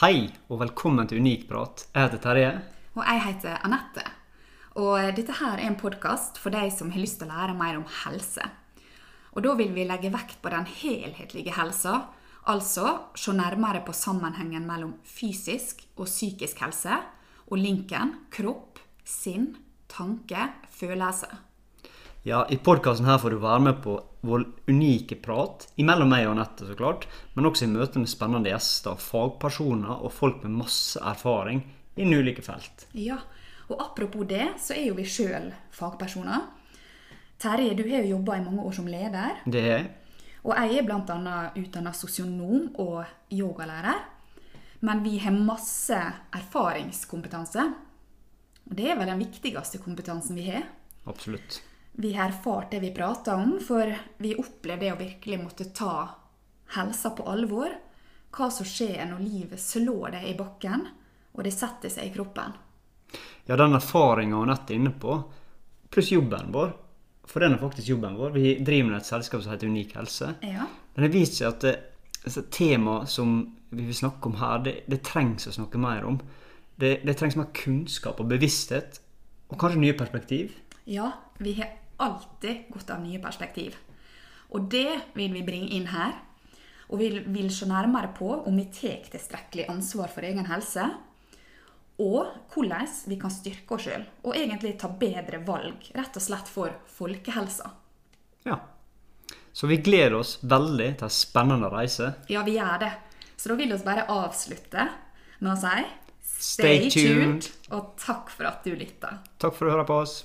Hei og velkommen til Unikprat. Jeg heter Terje. Og jeg heter Anette. Og dette her er en podkast for deg som har lyst til å lære mer om helse. Og da vil vi legge vekt på den helhetlige helsa, altså se nærmere på sammenhengen mellom fysisk og psykisk helse, og linken kropp, sinn, tanke, følelse. Ja, I podkasten her får du være med på vår unike prat, imellom meg og Anette, så klart, men også i møte med spennende gjester, fagpersoner og folk med masse erfaring innen ulike felt. Ja, og apropos det, så er jo vi sjøl fagpersoner. Terje, du har jo jobba i mange år som leder. Det er jeg. Og jeg er bl.a. utdanna sosionom og yogalærer. Men vi har masse erfaringskompetanse. Og det er vel den viktigste kompetansen vi har. Absolutt. Vi har erfart det vi prater om, for vi opplever det å virkelig måtte ta helsa på alvor. Hva som skjer når livet slår deg i bakken, og det setter seg i kroppen. Ja, den erfaringa Anette er inne på, pluss jobben vår. For den er faktisk jobben vår. Vi driver med et selskap som heter Unik helse. Ja. Den har vist seg at det, altså, tema som vi vil snakke om her, det, det trengs å snakke mer om. Det, det trengs mer kunnskap og bevissthet, og kanskje nye perspektiv. Ja, vi har alltid godt av nye perspektiv. Og det vil vi bringe inn her. Og vi vil se nærmere på om vi tar tilstrekkelig ansvar for egen helse. Og hvordan vi kan styrke oss sjøl og egentlig ta bedre valg, rett og slett for folkehelsa. Ja. Så vi gleder oss veldig til en spennende reise. Ja, vi gjør det. Så da vil vi bare avslutte med å si Stay tuned. og takk for at du lytta. Takk for du hører på oss.